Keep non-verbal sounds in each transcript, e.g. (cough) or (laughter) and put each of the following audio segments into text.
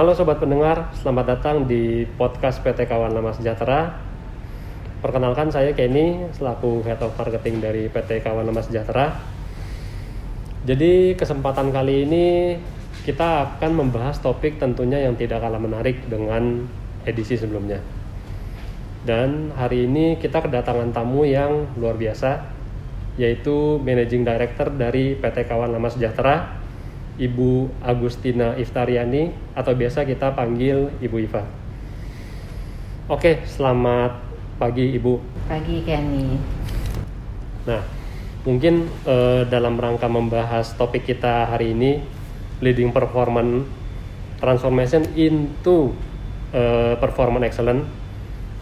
Halo sobat pendengar, selamat datang di podcast PT Kawan Lama Sejahtera. Perkenalkan saya Kenny selaku Head of Marketing dari PT Kawan Lama Sejahtera. Jadi kesempatan kali ini kita akan membahas topik tentunya yang tidak kalah menarik dengan edisi sebelumnya. Dan hari ini kita kedatangan tamu yang luar biasa yaitu Managing Director dari PT Kawan Lama Sejahtera Ibu Agustina Iftariani atau biasa kita panggil Ibu Iva. Oke, selamat pagi Ibu. Pagi Kenny. Nah, mungkin eh, dalam rangka membahas topik kita hari ini leading performance transformation into eh, performance excellent.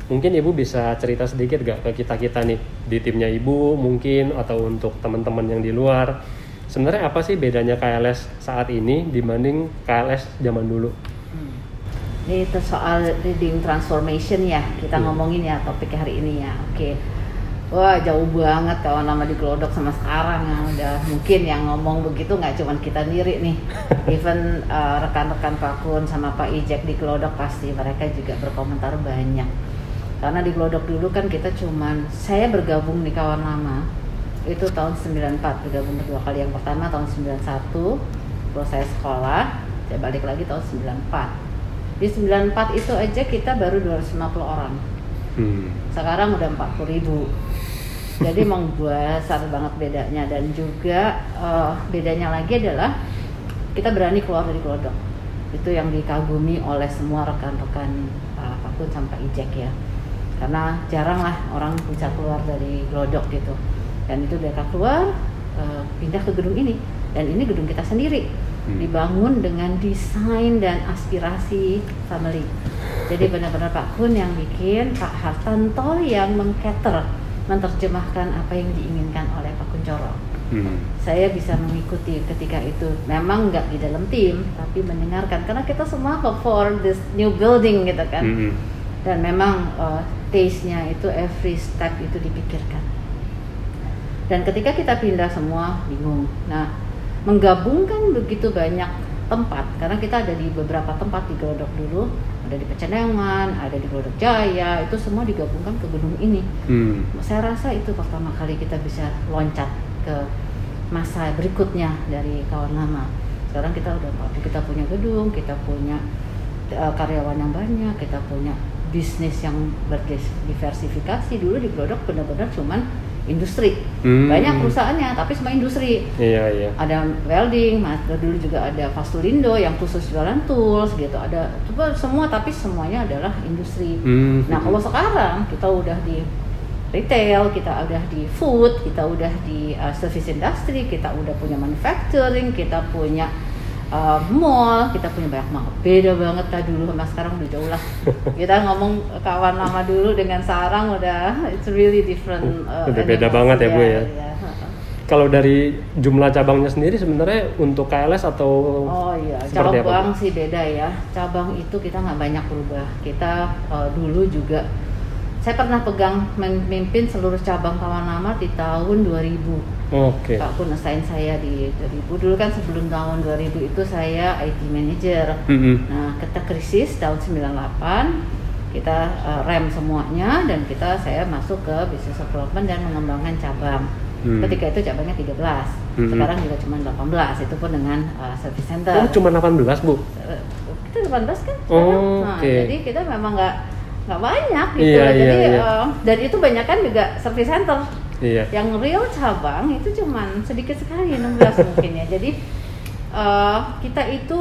Mungkin Ibu bisa cerita sedikit gak ke kita-kita nih di timnya Ibu mungkin atau untuk teman-teman yang di luar sebenarnya apa sih bedanya KLS saat ini dibanding KLS zaman dulu? Hmm. Ini itu soal reading transformation ya kita hmm. ngomongin ya topik hari ini ya. Oke. Wah jauh banget kawan nama di Glodok sama sekarang ya udah mungkin yang ngomong begitu nggak cuma kita sendiri nih (laughs) even uh, rekan-rekan Pak Kun sama Pak Ijek di Glodok pasti mereka juga berkomentar banyak karena di Glodok dulu kan kita cuman saya bergabung di kawan lama itu tahun 94 bergabung kedua kali. Yang pertama tahun 91 proses sekolah saya balik lagi tahun 94 di 94 itu aja kita baru 250 orang. Hmm. sekarang udah 40 ribu. Jadi (laughs) emang besar banget bedanya. Dan juga uh, bedanya lagi adalah kita berani keluar dari Glodok itu yang dikagumi oleh semua rekan-rekan uh, Pakun sampai Ijek ya. Karena jarang lah orang bisa keluar dari Glodok gitu dan itu mereka keluar uh, pindah ke gedung ini. Dan ini gedung kita sendiri. Hmm. dibangun dengan desain dan aspirasi family. Jadi benar-benar Pak Kun yang bikin Pak Hartanto yang mengcater menerjemahkan apa yang diinginkan oleh Pak Kuncoro hmm. saya bisa mengikuti ketika itu. Memang nggak di dalam tim tapi mendengarkan. Karena kita semua hope for this new building gitu kan. Hmm. dan memang uh, taste-nya itu every step itu dipikirkan dan ketika kita pindah semua bingung. Nah menggabungkan begitu banyak tempat karena kita ada di beberapa tempat di Glodok dulu ada di Pecenongan ada di Glodok Jaya itu semua digabungkan ke gedung ini. Hmm. saya rasa itu pertama kali kita bisa loncat ke masa berikutnya dari kawan lama. Sekarang kita udah kita punya gedung kita punya uh, karyawan yang banyak kita punya bisnis yang berdiversifikasi. Dulu di Glodok benar-benar cuman industri. Hmm. banyak perusahaannya tapi semua industri. Iya iya. Ada welding dulu juga ada Fastulindo yang khusus jualan tools gitu. Ada coba semua tapi semuanya adalah industri. Hmm. nah kalau sekarang kita udah di retail kita udah di food kita udah di uh, service industry kita udah punya manufacturing kita punya uh, mall kita punya banyak banget beda banget lah dulu sama sekarang udah jauh lah (laughs) kita ngomong kawan lama dulu dengan sarang udah it's really different uh, udah beda banget ya, ya bu ya, ya. Kalau dari jumlah cabangnya sendiri sebenarnya untuk KLS atau Oh iya, cabang apa? sih beda ya. Cabang itu kita nggak banyak berubah. Kita uh, dulu juga saya pernah pegang memimpin seluruh cabang kawan lama di tahun 2000 Oke. Okay. Pak pun assign saya di 2000 dulu kan sebelum tahun 2000 itu saya IT manager. Mm -hmm. Nah, kita krisis tahun 98 kita uh, rem semuanya dan kita saya masuk ke business development dan mengembangkan cabang. Hmm. Ketika itu cabangnya 13. Hmm. Sekarang juga cuma 18 itu pun dengan uh, service center. Oh, cuma 18, Bu. Eh, kita 18 kan? Oh, nah, okay. jadi kita memang nggak nggak banyak gitu. Iya, jadi iya, iya. Uh, dan itu banyak kan juga service center. Iya. Yang real cabang itu cuman sedikit sekali 16 mungkin ya. Jadi uh, kita itu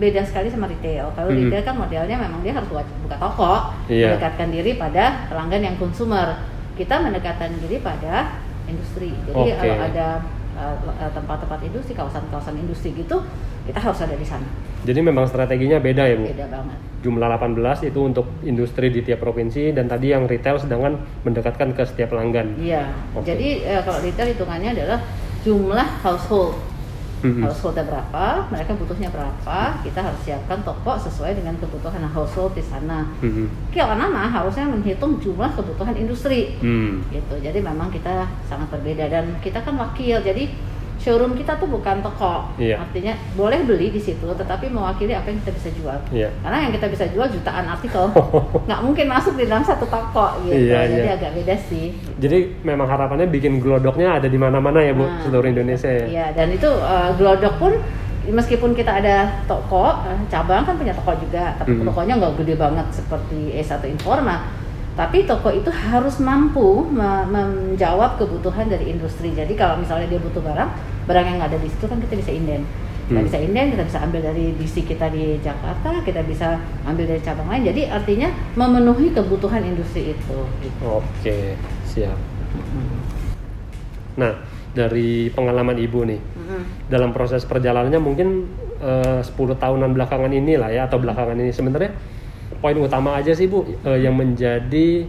beda sekali sama retail. Kalau mm -hmm. retail kan modelnya memang dia harus buat buka toko, iya. mendekatkan diri pada pelanggan yang konsumer. Kita mendekatkan diri pada industri. Jadi okay. kalau ada uh, tempat-tempat industri, kawasan-kawasan industri gitu, kita harus ada di sana. Jadi memang strateginya beda ya Bu? Beda banget. Jumlah 18 itu untuk industri di tiap provinsi dan tadi yang retail sedangkan mendekatkan ke setiap pelanggan. Iya. Okay. Jadi eh, kalau retail hitungannya adalah jumlah household. Mm-hmm. Householdnya berapa, mereka butuhnya berapa, kita harus siapkan toko sesuai dengan kebutuhan household di sana. Mm-hmm. Nama harusnya menghitung jumlah kebutuhan industri, mm. gitu. Jadi memang kita sangat berbeda dan kita kan wakil, jadi showroom kita tuh bukan toko. Iya. Artinya boleh beli di situ, tetapi mewakili apa yang kita bisa jual. Iya. Karena yang kita bisa jual jutaan artikel, (laughs) nggak mungkin masuk di dalam satu toko gitu. Iya, Jadi iya. agak beda sih. Jadi memang harapannya bikin glodoknya ada di mana-mana ya bu, Nah, seluruh Indonesia ya. Iya, dan itu uh, Glodok pun meskipun kita ada toko, uh, cabang kan punya toko juga, tapi Mhm. tokonya nggak gede banget seperti E1 Informa. Tapi toko itu harus mampu me- menjawab kebutuhan dari industri. Jadi kalau misalnya dia butuh barang, barang yang nggak ada di situ kan kita bisa inden. Kita Hmm. bisa inden, kita bisa ambil dari DC kita di Jakarta, kita bisa ambil dari cabang lain. Jadi artinya memenuhi kebutuhan industri itu. gitu. Oke, siap. Nah, dari pengalaman ibu nih, Mhm. dalam proses perjalanannya mungkin eh, 10 tahunan belakangan ini lah ya atau belakangan ini sebenarnya poin utama aja sih bu eh, yang menjadi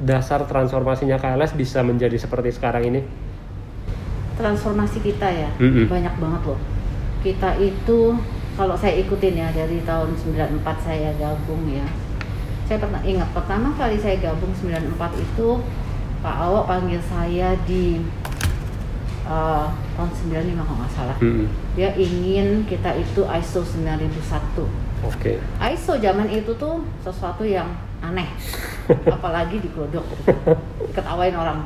dasar transformasinya KLS bisa menjadi seperti sekarang ini. transformasi kita ya Mm-mm. banyak banget loh kita itu kalau saya ikutin ya dari tahun 94 saya gabung ya saya pernah ingat pertama kali saya gabung 94 itu Pak Awok panggil saya di uh, tahun 95 kalau nggak salah Mm-mm. dia ingin kita itu ISO 9001 Oke. ISO zaman itu tuh sesuatu yang aneh (laughs) apalagi di Glodok gitu. ketawain orang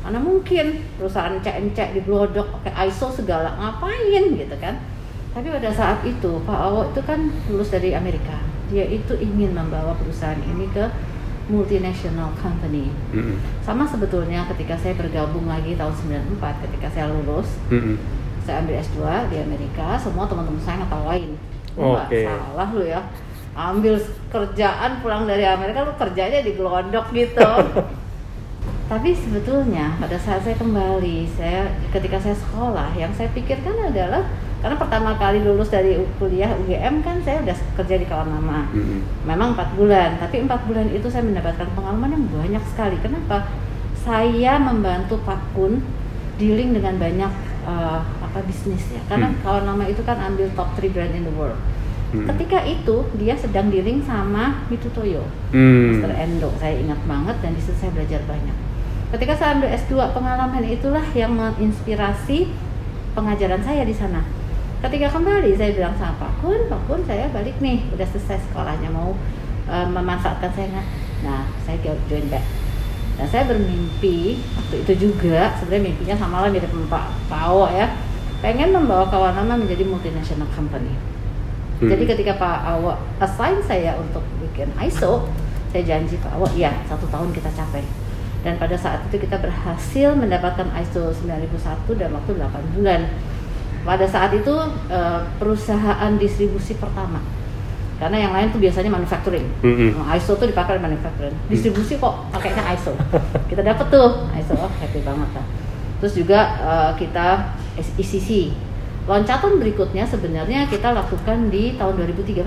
mana mungkin perusahaan cek-cek di Glodok pakai ISO segala ngapain gitu kan tapi pada saat itu Pak Awo itu kan lulus dari Amerika dia itu ingin membawa perusahaan ini ke multinational company Mm-mm. sama sebetulnya ketika saya bergabung lagi tahun 94 ketika saya lulus Mm-mm. saya ambil S2 di Amerika, semua teman-teman saya ngetawain. Oke. salah lu ya. Ambil kerjaan pulang dari Amerika lu kerjanya di Glodok gitu. (laughs) Tapi sebetulnya pada saat saya kembali, saya ketika saya sekolah, yang saya pikirkan adalah karena pertama kali lulus dari kuliah UGM kan saya udah kerja di kawan lama Mm-mm. memang empat bulan tapi empat bulan itu saya mendapatkan pengalaman yang banyak sekali kenapa saya membantu Pak Kun dealing dengan banyak uh, apa bisnis ya karena Hmm. kawan lama itu kan ambil top 3 brand in the world Mm-mm. ketika itu dia sedang dealing sama Mitutoyo Mm. Mr. Endo saya ingat banget dan di situ saya belajar banyak ketika saya ambil S2 pengalaman itulah yang menginspirasi pengajaran saya di sana ketika kembali saya bilang sama Pak Kun Pak Kun saya balik nih udah selesai sekolahnya mau eh, memanfaatkan saya nah saya jo- join back dan saya bermimpi waktu itu juga sebenarnya mimpinya sama lah mirip Pak Pao ya pengen membawa kawan lama menjadi multinational company Hmm. jadi ketika Pak Awo assign saya untuk bikin ISO, saya janji Pak Awo, iya satu tahun kita capai. Dan pada saat itu kita berhasil mendapatkan ISO 9001 dalam waktu 8 bulan. Pada saat itu eh, perusahaan distribusi pertama. Karena yang lain tuh biasanya manufacturing. Mm-mm. Nah, ISO tuh dipakai di manufacturing. Distribusi kok pakainya ISO. (laughs) Kita dapet tuh ISO, oh, happy banget lah. Terus juga eh, kita ECC. Loncatan berikutnya sebenarnya kita lakukan di tahun 2013.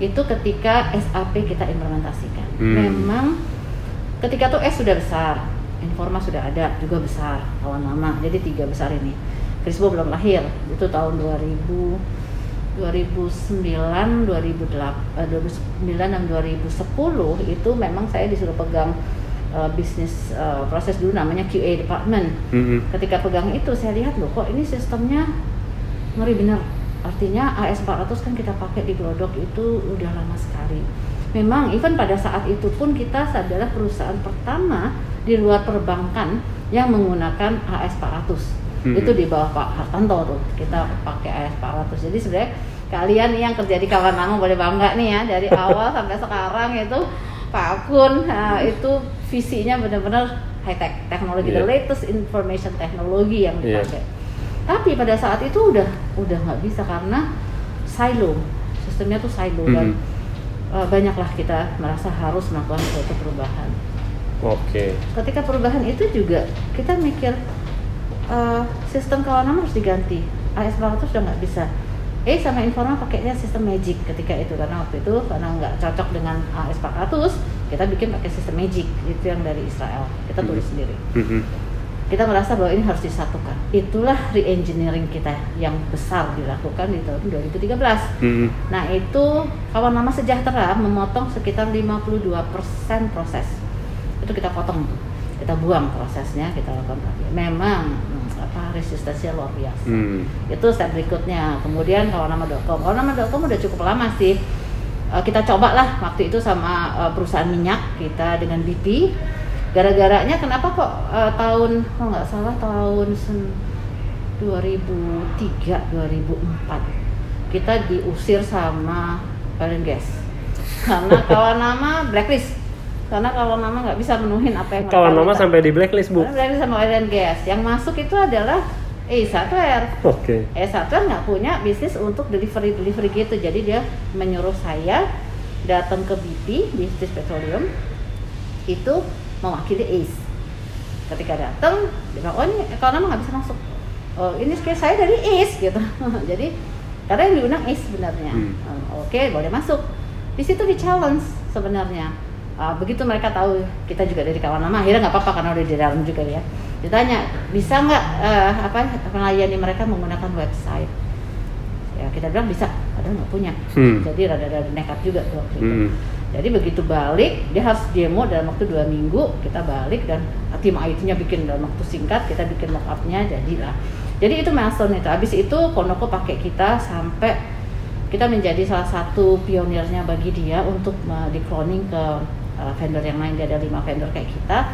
Itu ketika SAP kita implementasikan. Hmm. Memang ketika tuh S sudah besar, Informa sudah ada juga besar, kawan lama. Jadi tiga besar ini. Crispo belum lahir, itu tahun 2000 2009, 2008, eh, 2009 dan 2010 itu memang saya disuruh pegang eh, bisnis eh, proses dulu namanya QA department. Mm-mm. Ketika pegang itu saya lihat loh kok ini sistemnya ngeri bener. Artinya AS 400 kan kita pakai di Glodok itu udah lama sekali. Memang even pada saat itu pun kita adalah perusahaan pertama di luar perbankan yang menggunakan AS 400 Hmm. itu di bawah Pak Hartanto tuh kita pakai AS 400 jadi sebenarnya kalian nih yang kerja di kawan lama boleh bangga nih ya dari (laughs) awal sampai sekarang itu Pak Kun nah, itu visinya benar-benar high tech teknologi the Iya. latest information teknologi yang Iya. dipakai tapi pada saat itu udah udah nggak bisa karena silo sistemnya tuh silo dan Mhm. eh, banyaklah kita merasa harus melakukan suatu perubahan Oke. ketika perubahan itu juga kita mikir eh, sistem kawanan harus diganti AS 400 udah nggak bisa eh sama Informa pakainya sistem Magic ketika itu karena waktu itu karena nggak cocok dengan AS 400 kita bikin pakai sistem Magic itu yang dari Israel kita tulis Hmm. sendiri Mm-mm. kita merasa bahwa ini harus disatukan itulah re-engineering kita yang besar dilakukan di tahun 2013 Mm-mm. Nah itu kawan lama sejahtera memotong sekitar 52% proses itu kita potong tuh. kita buang prosesnya kita lakukan. Memang hmm, apa resistensinya luar biasa. Hmm. Itu step berikutnya. Kemudian kalau nama.com, kalau nama.com udah cukup lama sih. Eh, kita coba lah waktu itu sama eh, perusahaan minyak kita dengan BP. Gara-garanya kenapa kok eh, tahun kalau nggak salah tahun sen- 2003 2004 kita diusir sama and gas (laughs) karena kawan nama blacklist karena kalau nama nggak bisa menuhin apa yang Kawan minta. sampai di blacklist bu. Blacklist sama oil and gas. Yang masuk itu adalah E1R Oke. E1R nggak punya bisnis untuk delivery delivery gitu. Jadi dia menyuruh saya datang ke BP bisnis petroleum itu mewakili ACE. Ketika datang dia bilang oh ini nggak bisa masuk. Oh ini kayak saya dari ACE gitu. (laughs) Jadi karena yang diundang ACE sebenarnya. Hmm. Oh, oke boleh masuk. Di situ di challenge sebenarnya Ah, begitu mereka tahu kita juga dari kawan lama akhirnya nggak apa-apa karena udah di dalam juga ya. Ditanya bisa nggak eh, apa melayani mereka menggunakan website? Ya kita bilang bisa padahal nggak punya. Hmm. jadi rada-rada nekat juga tuh waktu itu. Hmm. jadi begitu balik dia harus demo dalam waktu dua minggu kita balik dan tim IT-nya bikin dalam waktu singkat kita bikin mockupnya jadilah. Jadi itu milestone itu. Habis itu Konoko pakai kita sampai kita menjadi salah satu pionirnya bagi dia untuk uh, di cloning ke uh, vendor yang lain dia ada lima vendor kayak kita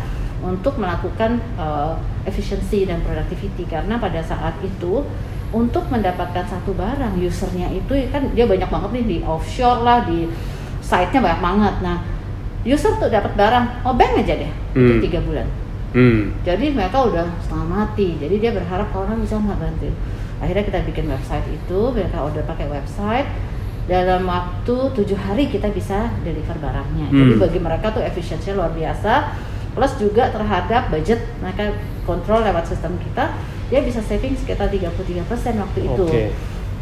untuk melakukan uh, efficiency dan productivity. Karena pada saat itu untuk mendapatkan satu barang usernya itu kan dia banyak banget nih di offshore lah di site-nya banyak banget. Nah user tuh dapat barang oh bank aja deh Hmm. itu tiga bulan. Hmm. jadi mereka udah setengah mati. Jadi dia berharap orang bisa nggak bantu. Akhirnya kita bikin website itu mereka order pakai website dalam waktu tujuh hari kita bisa deliver barangnya. Jadi Hmm. bagi mereka tuh efisiensinya luar biasa. Plus juga terhadap budget mereka kontrol lewat sistem kita dia bisa saving sekitar 33% waktu itu. Oke.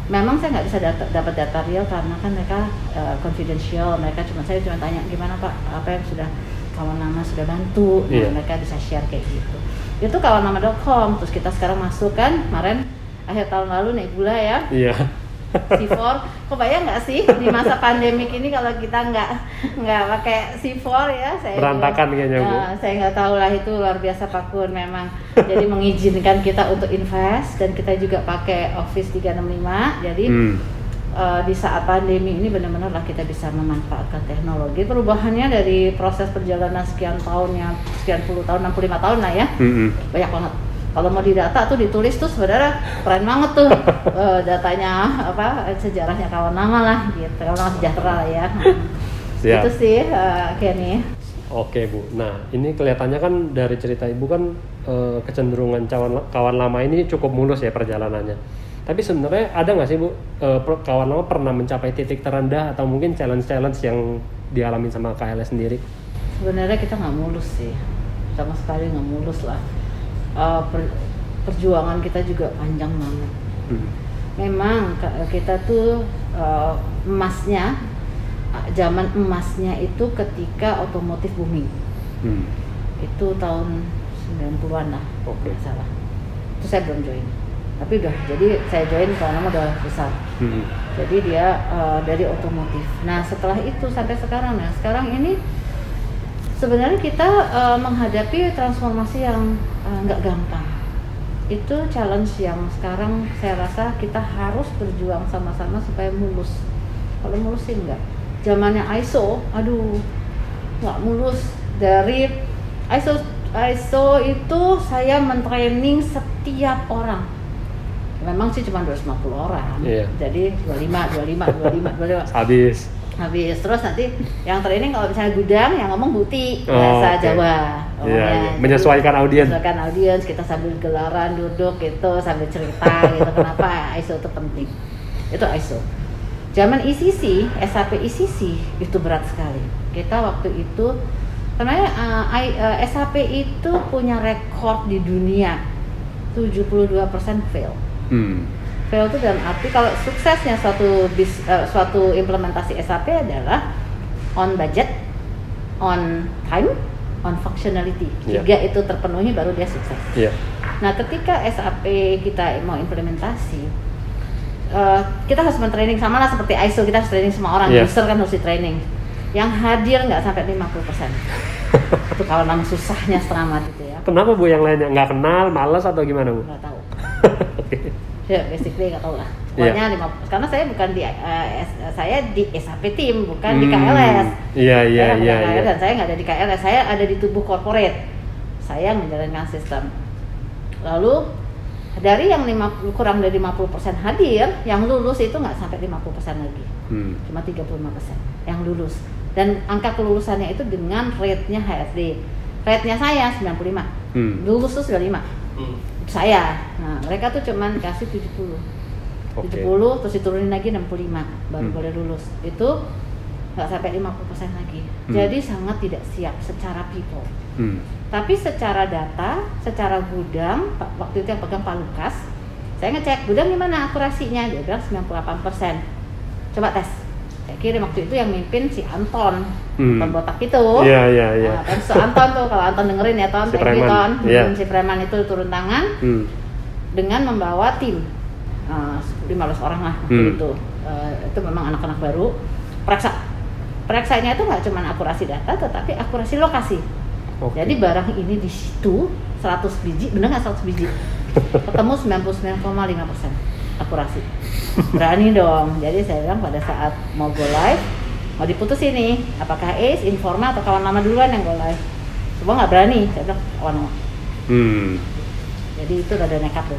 memang saya nggak bisa data- dapat data real karena kan mereka uh, confidential. Mereka cuma saya cuma tanya gimana pak? Apa yang sudah kawan nama sudah bantu? Nah, Iya. mereka bisa share kayak gitu. Itu kawan nama.com terus kita sekarang masuk kan kemarin akhir tahun lalu naik gula ya. Iya. C4 kebayang nggak sih di masa (laughs) pandemik ini kalau kita nggak nggak pakai C4 ya saya Berantakan kayaknya, Bu. Nah, saya nggak tahu lah itu luar biasa Pak Kun memang jadi mengizinkan kita untuk invest dan kita juga pakai Office 365 jadi Hmm. eh, di saat pandemi ini benar-benar lah kita bisa memanfaatkan teknologi perubahannya dari proses perjalanan sekian tahunnya sekian puluh tahun 65 tahun lah ya Hmm. banyak banget kalau mau didata tuh ditulis tuh sebenarnya keren banget tuh (laughs) Eh, datanya apa sejarahnya kawan nama lah gitu kawan nama sejahtera lah ya Siap. itu sih eh, Kenny Oke bu, nah ini kelihatannya kan dari cerita ibu kan eh, kecenderungan kawan kawan lama ini cukup mulus ya perjalanannya. Tapi sebenarnya ada nggak sih bu per- kawan lama pernah mencapai titik terendah atau mungkin challenge-challenge yang dialami sama KLS sendiri? sebenarnya kita nggak mulus sih sama sekali nggak mulus lah Eh, per- perjuangan kita juga panjang banget Hmm. memang kita tuh eh, emasnya eh, zaman emasnya itu ketika otomotif booming Hmm. itu tahun 90-an lah Oke. nggak salah itu saya belum join tapi udah jadi saya join karena udah besar Hmm. jadi dia eh, dari otomotif nah setelah itu sampai sekarang nah sekarang ini sebenarnya kita eh, menghadapi transformasi yang eh, nggak gampang. Itu challenge yang sekarang saya rasa kita harus berjuang sama-sama supaya mulus. Kalau mulus sih enggak zamannya ISO aduh nggak mulus. Dari ISO ISO itu saya mentraining setiap orang. Memang sih cuma 250 orang. Iya. jadi 25 25 25 25 Habis. Habis terus nanti yang training kalau misalnya gudang yang ngomong buti Oh, bahasa oke. Jawa Iya, ngomongnya. iya. Menyesuaikan audiens. menyesuaikan audiens kita sambil gelaran duduk gitu sambil cerita (laughs) gitu kenapa ISO itu penting itu ISO zaman ECC SAP ECC itu berat sekali kita waktu itu sebenarnya uh, I- uh, SAP itu punya rekor di dunia 72% fail Hmm. Fail itu dalam arti kalau suksesnya suatu bis, eh, suatu implementasi SAP adalah on budget, on time, on functionality. Iya. Tiga itu terpenuhi baru dia sukses. Iya. Nah, ketika SAP kita mau implementasi, eh, kita harus mentraining sama lah seperti ISO kita harus training semua orang, Iya. user kan harus di training. Yang hadir nggak sampai 50%. itu (laughs) kalau memang susahnya setengah mati itu ya. Kenapa bu yang lainnya nggak kenal, malas atau gimana bu? nggak tahu. (laughs) Ya, basically nggak tahu lah. Iya. Pokoknya lima karena saya bukan di S- saya di SAP team bukan di Hmm, KLS. Iya iya iya iya. Dan saya nggak ada di KLS. Saya ada di tubuh corporate. Saya menjalankan sistem. Lalu dari yang 50, kurang dari 50% hadir, yang lulus itu nggak sampai 50% lagi. Hmm. Cuma 35% yang lulus. Dan angka kelulusannya itu dengan rate-nya HRD. Rate-nya saya 95. Hmm. Lulus tuh 95 Hmm. Saya. Nah, mereka tuh cuman kasih 70. Oke. 70 terus diturunin lagi 65 baru Hmm. boleh lulus. Itu nggak sampai 50% lagi. Hmm. Jadi sangat tidak siap secara people. Hmm. Tapi secara data, secara gudang, waktu itu yang pegang Pak Lukas, saya ngecek gudang gimana akurasinya, dia bilang 98%. Coba tes. Saya kirim waktu itu yang mimpin si Anton, Hmm. Anton botak itu. Iya iya iya. Nah, kan si Anton tuh kalau Anton dengerin ya Ton, Si thank you, preman, Ton. iya. Hmm, Si preman itu turun tangan Hmm. dengan membawa tim uh, 15 orang lah waktu Hmm. itu Uh, itu memang anak-anak baru periksa periksanya itu nggak cuma akurasi data tetapi akurasi lokasi Oke. jadi barang ini di situ 100 biji bener nggak 100 biji (laughs) ketemu 99,5 persen akurasi berani dong jadi saya bilang pada saat mau go live mau diputus ini apakah Ace, Informa atau kawan lama duluan yang go live semua nggak berani saya bilang kawan lama Hmm. jadi itu rada nekat tuh.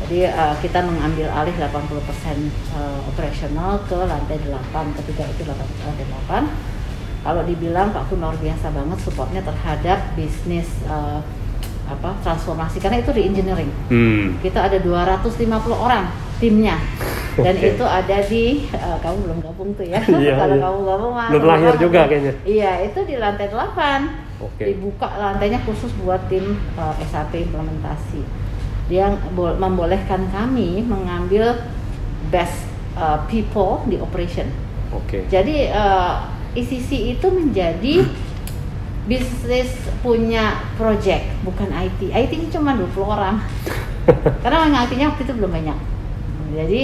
Jadi uh, kita mengambil alih 80% uh, operasional ke lantai 8, ketiga itu lantai lantai 8. Kalau dibilang Pak Kun luar biasa banget supportnya terhadap bisnis uh, apa transformasi karena itu di engineering. Hmm. Kita ada 250 orang timnya dan Oke. itu ada di uh, kamu belum gabung tuh ya. Iya, (laughs) Kalau iya. kamu gabung mah Belum lahir banget juga ya. kayaknya. Iya, itu di lantai 8 Oke. dibuka lantainya khusus buat tim uh, SAP implementasi. Dia bol- membolehkan kami mengambil best uh, people di operation. Oke. Jadi uh, ECC itu menjadi (clears throat) bisnis punya project bukan IT. IT ini cuma 20 orang. (laughs) Karena yang IT-nya waktu itu belum banyak. Jadi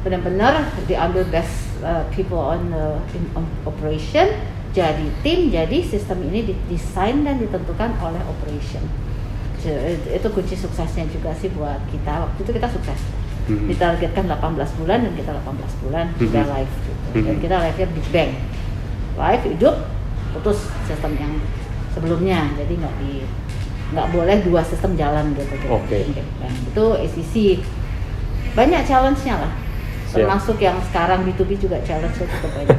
benar-benar diambil best uh, people on the in on operation jadi tim jadi sistem ini didesain dan ditentukan oleh operation itu kunci suksesnya juga sih buat kita waktu itu kita sukses Mhm. ditargetkan 18 bulan dan kita 18 bulan Mhm. sudah live gitu. dan Mhm. kita live-nya Big Bang live hidup putus sistem yang sebelumnya jadi nggak di nggak boleh dua sistem jalan gitu, gitu. Oke. Big Bang. itu ACC banyak challenge-nya lah termasuk yang sekarang B2B juga challenge-nya cukup banyak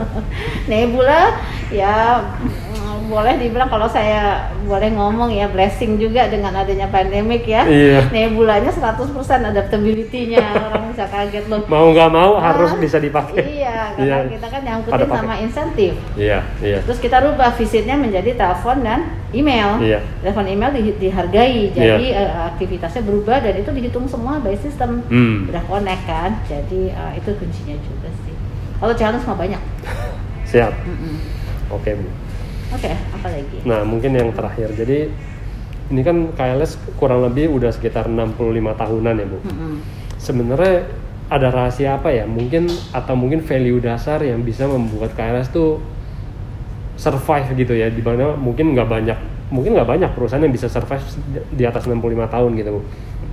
(laughs) Nebula ya mm, boleh dibilang kalau saya boleh ngomong ya blessing juga dengan adanya pandemik ya Iya. Nebulanya 100% adaptability-nya orang bisa kaget loh Mau nggak mau harus Ah, bisa dipakai. iya karena Iya. kita kan nyangkutin sama insentif Iya iya. terus kita rubah visitnya menjadi telepon dan email Iya. telepon email di- dihargai jadi eh, aktivitasnya berubah dan itu dihitung semua by system Hmm. udah connect kan jadi eh, itu kuncinya juga sih kalau challenge mah banyak (laughs) Siap. Mm-mm. Oke bu. oke apa lagi Nah mungkin yang terakhir. Jadi ini kan KLS kurang lebih udah sekitar 65 tahunan ya bu. Mm-mm. Sebenarnya ada rahasia apa ya? Mungkin atau mungkin value dasar yang bisa membuat KLS tuh survive gitu ya? Di mana mungkin nggak banyak, mungkin nggak banyak perusahaan yang bisa survive di atas 65 tahun gitu bu.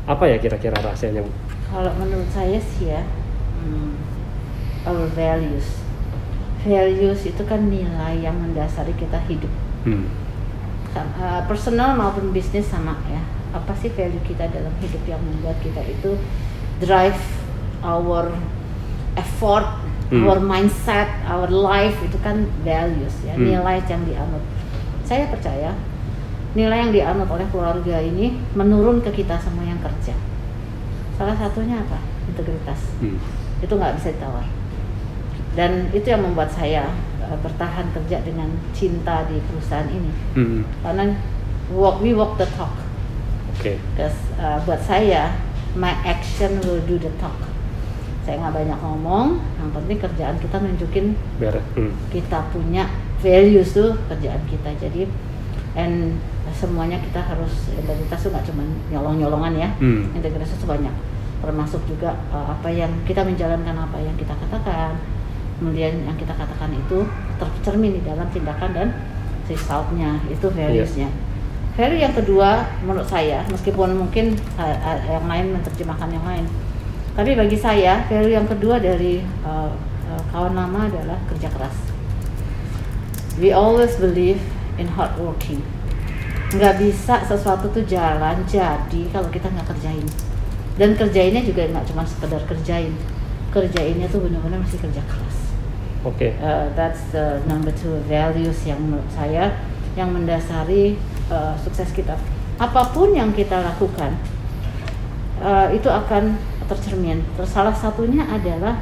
Apa ya kira-kira rahasianya bu? Kalau menurut saya sih ya, hmm, our values. Values itu kan nilai yang mendasari kita hidup. Hmm. Uh, personal maupun bisnis sama ya. Apa sih value kita dalam hidup yang membuat kita itu drive our effort, Hmm. our mindset, our life itu kan values ya, Hmm. nilai yang dianut. Saya percaya nilai yang dianut oleh keluarga ini menurun ke kita semua yang kerja. Salah satunya apa? Integritas. Hmm. Itu nggak bisa ditawar. Dan itu yang membuat saya uh, bertahan kerja dengan cinta di perusahaan ini. Hmm. Karena walk we walk the talk. Oke. Because uh, buat saya my action will do the talk. Saya nggak banyak ngomong, yang penting kerjaan kita nunjukin Beres. Hmm. kita punya values tuh kerjaan kita. Jadi and semuanya kita harus integritas tuh nggak cuma nyolong-nyolongan ya. Hmm. Integritas itu banyak, termasuk juga uh, apa yang kita menjalankan apa yang kita katakan, kemudian yang kita katakan itu tercermin di dalam tindakan dan resultnya itu valuesnya. value yang kedua menurut saya meskipun mungkin uh, uh, yang lain menerjemahkan yang lain tapi bagi saya value yang kedua dari uh, uh, kawan lama adalah kerja keras. We always believe in hard working. Nggak bisa sesuatu tuh jalan jadi kalau kita nggak kerjain. Dan kerjainnya juga nggak cuma sekedar kerjain. Kerjainnya tuh benar-benar mesti kerja keras. Oke. Okay. uh, that's the number two values yang menurut saya yang mendasari uh, sukses kita. Apa pun yang kita lakukan uh, itu akan tercermin terus salah satunya adalah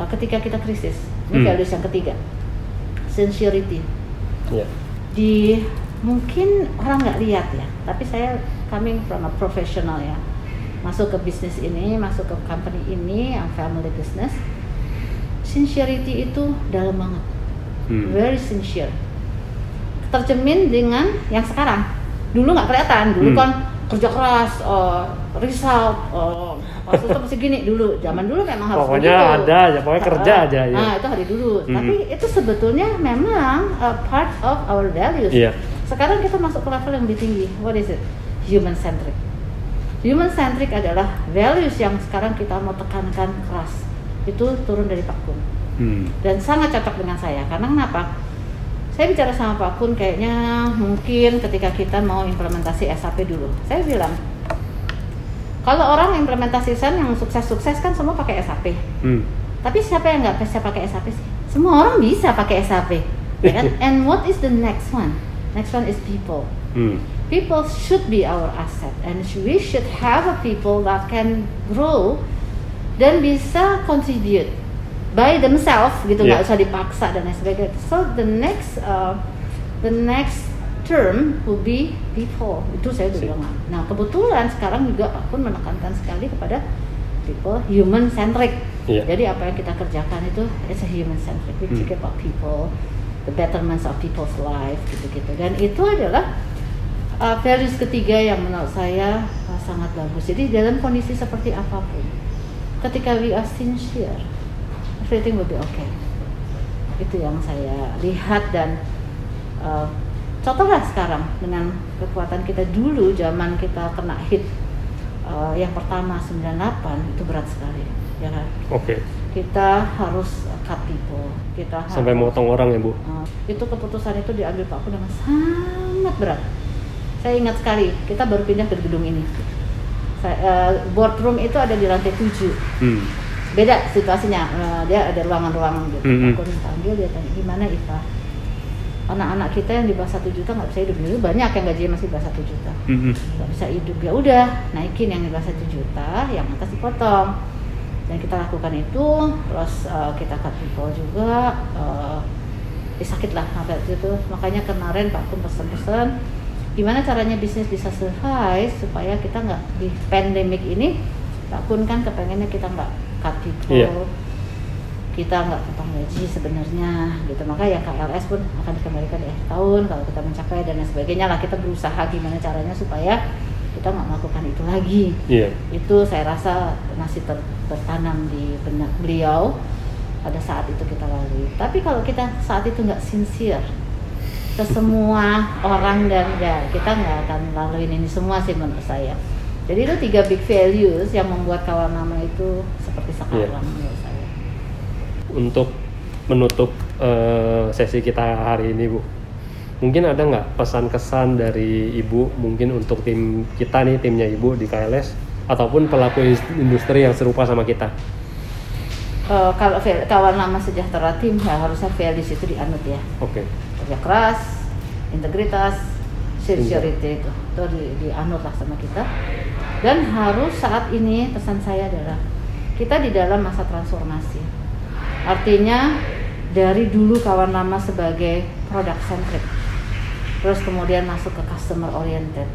uh, ketika kita krisis. Ini hmm. values yang ketiga. Sincerity. Yeah. di mungkin orang nggak lihat ya tapi saya coming from a professional ya. Masuk ke bisnis ini masuk ke company ini yang family business. Sincerity itu dalam banget. Hmm. very sincere. Tercermin dengan yang sekarang. Dulu nggak kelihatan dulu hmm. kan kerja keras uh, result uh, waktu itu masih gini dulu. Zaman dulu memang harus pokoknya begitu. ada aja pokoknya kerja uh, aja ya. nah itu hari dulu. Hmm. tapi itu sebetulnya memang a part of our values. Yeah. sekarang kita masuk ke level yang lebih tinggi. What is it? Human centric human centric adalah values yang sekarang kita mau tekankan keras. Itu turun dari Pak Kun. Hmm. dan sangat cocok dengan saya. Karena kenapa saya bicara sama Pak Kun kayaknya mungkin ketika kita mau implementasi SAP dulu saya bilang kalau orang implementasi SAP yang sukses-sukses kan semua pakai SAP. Hmm. Tapi siapa yang nggak bisa pakai SAP sih? Semua orang bisa pakai SAP. Ya kan? (laughs) And what is the next one? Next one is people. Hmm. People should be our asset, and we should have a people that can grow dan bisa contribute by themselves gitu nggak yeah. usah dipaksa dan lain sebagainya. So the next uh, the next term will be people itu saya udah bilang nah kebetulan sekarang juga pun menekankan sekali kepada people human centric yeah. jadi apa yang kita kerjakan itu it's a human centric we think hmm. about people the betterment of people's life gitu-gitu dan itu adalah uh, values ketiga yang menurut saya uh, sangat bagus jadi dalam kondisi seperti apa pun ketika we are sincere everything will be okay. Itu yang saya lihat dan uh, contohlah sekarang dengan kekuatan kita dulu zaman kita kena hit uh, yang pertama 98 itu berat sekali ya kan? Oke. Okay. kita harus cut people. Kita sampai harus, motong orang ya bu? Uh, itu keputusan itu diambil Pak Aku dengan sangat berat. Saya ingat sekali kita baru pindah ke gedung ini. Saya, uh, boardroom itu ada di lantai 7 hmm. Beda situasinya uh, dia ada ruangan-ruangan gitu. Hmm. aku panggil dia tanya gimana Iva? Anak-anak kita yang di bawah satu juta nggak bisa hidup. Dulu banyak yang gajinya masih di bawah satu juta. Mm-hmm. nggak bisa hidup. Ya udah naikin yang di bawah satu juta yang atas dipotong. Dan kita lakukan itu terus uh, kita cut people juga uh, ya sakit lah sampai itu. Makanya kemarin Pak Kun pesen-pesen gimana caranya bisnis bisa survive supaya kita nggak di pandemik ini? Pak Kun kan kepengennya kita nggak cut people yeah kita nggak potong gaji sebenarnya gitu. Maka ya KLS pun akan dikembalikan di akhir tahun kalau kita mencapai dan lain sebagainya lah. Kita berusaha gimana caranya supaya kita nggak melakukan itu lagi. Yeah. itu saya rasa masih ter, tertanam di benak beliau pada saat itu kita lalui. Tapi kalau kita saat itu nggak sincere ke semua orang dan ya kita nggak akan laluin ini semua sih menurut saya jadi itu tiga big values yang membuat kawan nama itu seperti sekarang yeah. menurut saya. Untuk menutup uh, sesi kita hari ini bu mungkin ada nggak pesan kesan dari ibu mungkin untuk tim kita nih timnya ibu di KLS ataupun pelaku industri yang serupa sama kita? Uh, kalau kawan lama sejahtera tim ya harusnya values itu dianut ya. Oke. Okay. kerja keras integritas sincerity itu. Itu di, dianut lah sama kita dan harus saat ini pesan saya adalah kita di dalam masa transformasi Artinya dari dulu kawan lama sebagai product centric, terus kemudian masuk ke customer oriented.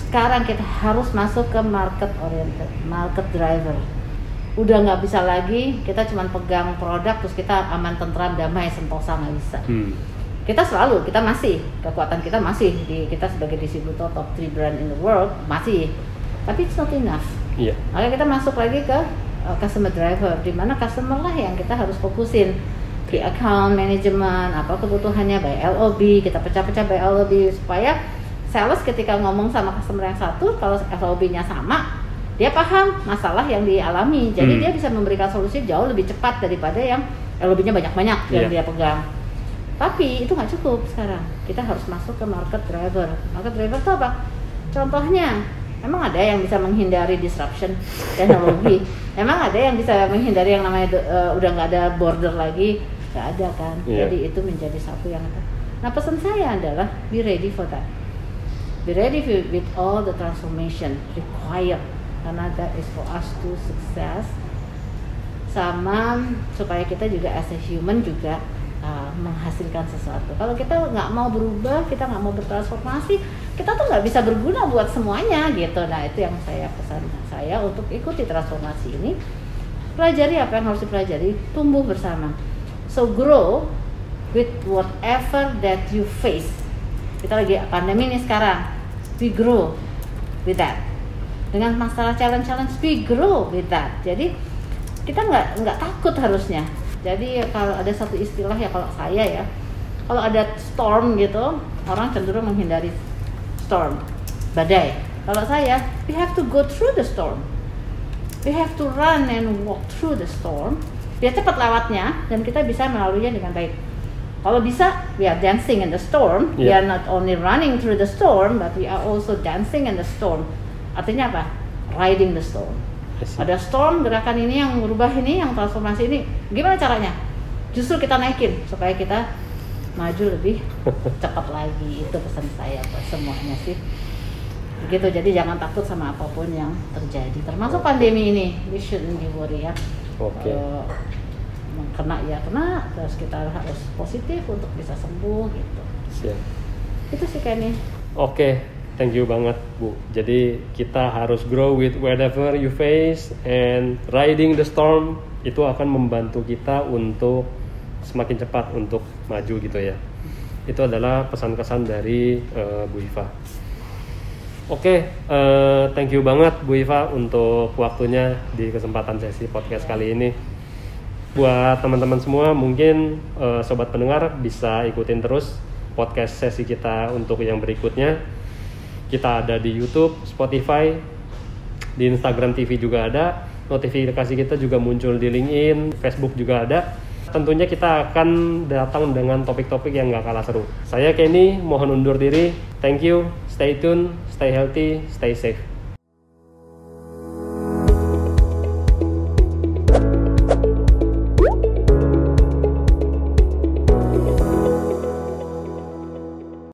Sekarang kita harus masuk ke market oriented, market driver. Udah nggak bisa lagi kita cuma pegang produk terus kita aman tentram damai sentosa nggak bisa. Hmm. Kita selalu kita masih kekuatan kita masih di kita sebagai distributor top 3 brand in the world masih, tapi it's not enough. Yeah. Makanya kita masuk lagi ke uh, customer driver di mana customer lah yang kita harus fokusin di account management apa kebutuhannya by LOB kita pecah-pecah by LOB supaya sales ketika ngomong sama customer yang satu kalau SOP-nya sama dia paham masalah yang dialami jadi Hmm. dia bisa memberikan solusi jauh lebih cepat daripada yang LOB-nya banyak-banyak yang Iya. dia pegang tapi itu nggak cukup sekarang kita harus masuk ke market driver market driver itu apa contohnya emang ada yang bisa menghindari disruption teknologi? (laughs) Emang ada yang bisa menghindari yang namanya eh, udah nggak ada border lagi? Nggak ada kan? Iya. jadi itu menjadi satu yang nah pesan saya adalah be ready for that. Be ready with, with all the transformation required. Karena that is for us to success. Sama supaya kita juga as a human juga uh, menghasilkan sesuatu. Kalau kita nggak mau berubah, kita nggak mau bertransformasi, kita tuh nggak bisa berguna buat semuanya gitu. Nah itu yang saya pesan saya untuk ikuti transformasi ini. Pelajari apa yang harus dipelajari, tumbuh bersama. So grow with whatever that you face. Kita lagi pandemi nih sekarang, we grow with that. Dengan masalah challenge-challenge, we grow with that. Jadi kita nggak nggak takut harusnya. Jadi kalau ada satu istilah ya kalau saya ya, kalau ada storm gitu, orang cenderung menghindari storm, badai. Kalau saya, we have to go through the storm. We have to run and walk through the storm. Biar cepat lewatnya dan kita bisa melaluinya dengan baik. Kalau bisa, we are dancing in the storm. We Yeah. are not only running through the storm, but we are also dancing in the storm. Artinya apa? Riding the storm. Ada storm gerakan ini yang merubah ini, yang transformasi ini. Gimana caranya? Justru kita naikin supaya kita maju lebih (laughs) cepat lagi. Itu pesan saya buat semuanya sih. Begitu, jadi jangan takut sama apa pun yang terjadi. Termasuk pandemi ini, we shouldn't be worry ya. Oke. Kalau kena ya kena, terus kita harus positif untuk bisa sembuh gitu. Siap. Itu sih Kenny. Oke, thank you banget Bu. Jadi kita harus grow with whatever you face and riding the storm itu akan membantu kita untuk semakin cepat untuk maju gitu ya. Itu adalah pesan-kesan dari eh, Bu Iva. Oke, eh, thank you banget Bu Iva untuk waktunya di kesempatan sesi podcast kali ini. Buat teman-teman semua, mungkin eh, sobat pendengar bisa ikutin terus podcast sesi kita untuk yang berikutnya. Kita ada di YouTube, Spotify, di Instagram TV juga ada. Notifikasi kita juga muncul di LinkedIn, Facebook juga ada. Tentunya kita akan datang dengan topik-topik yang gak kalah seru. Saya Kenny, mohon undur diri. Thank you, stay tune, stay healthy, stay safe.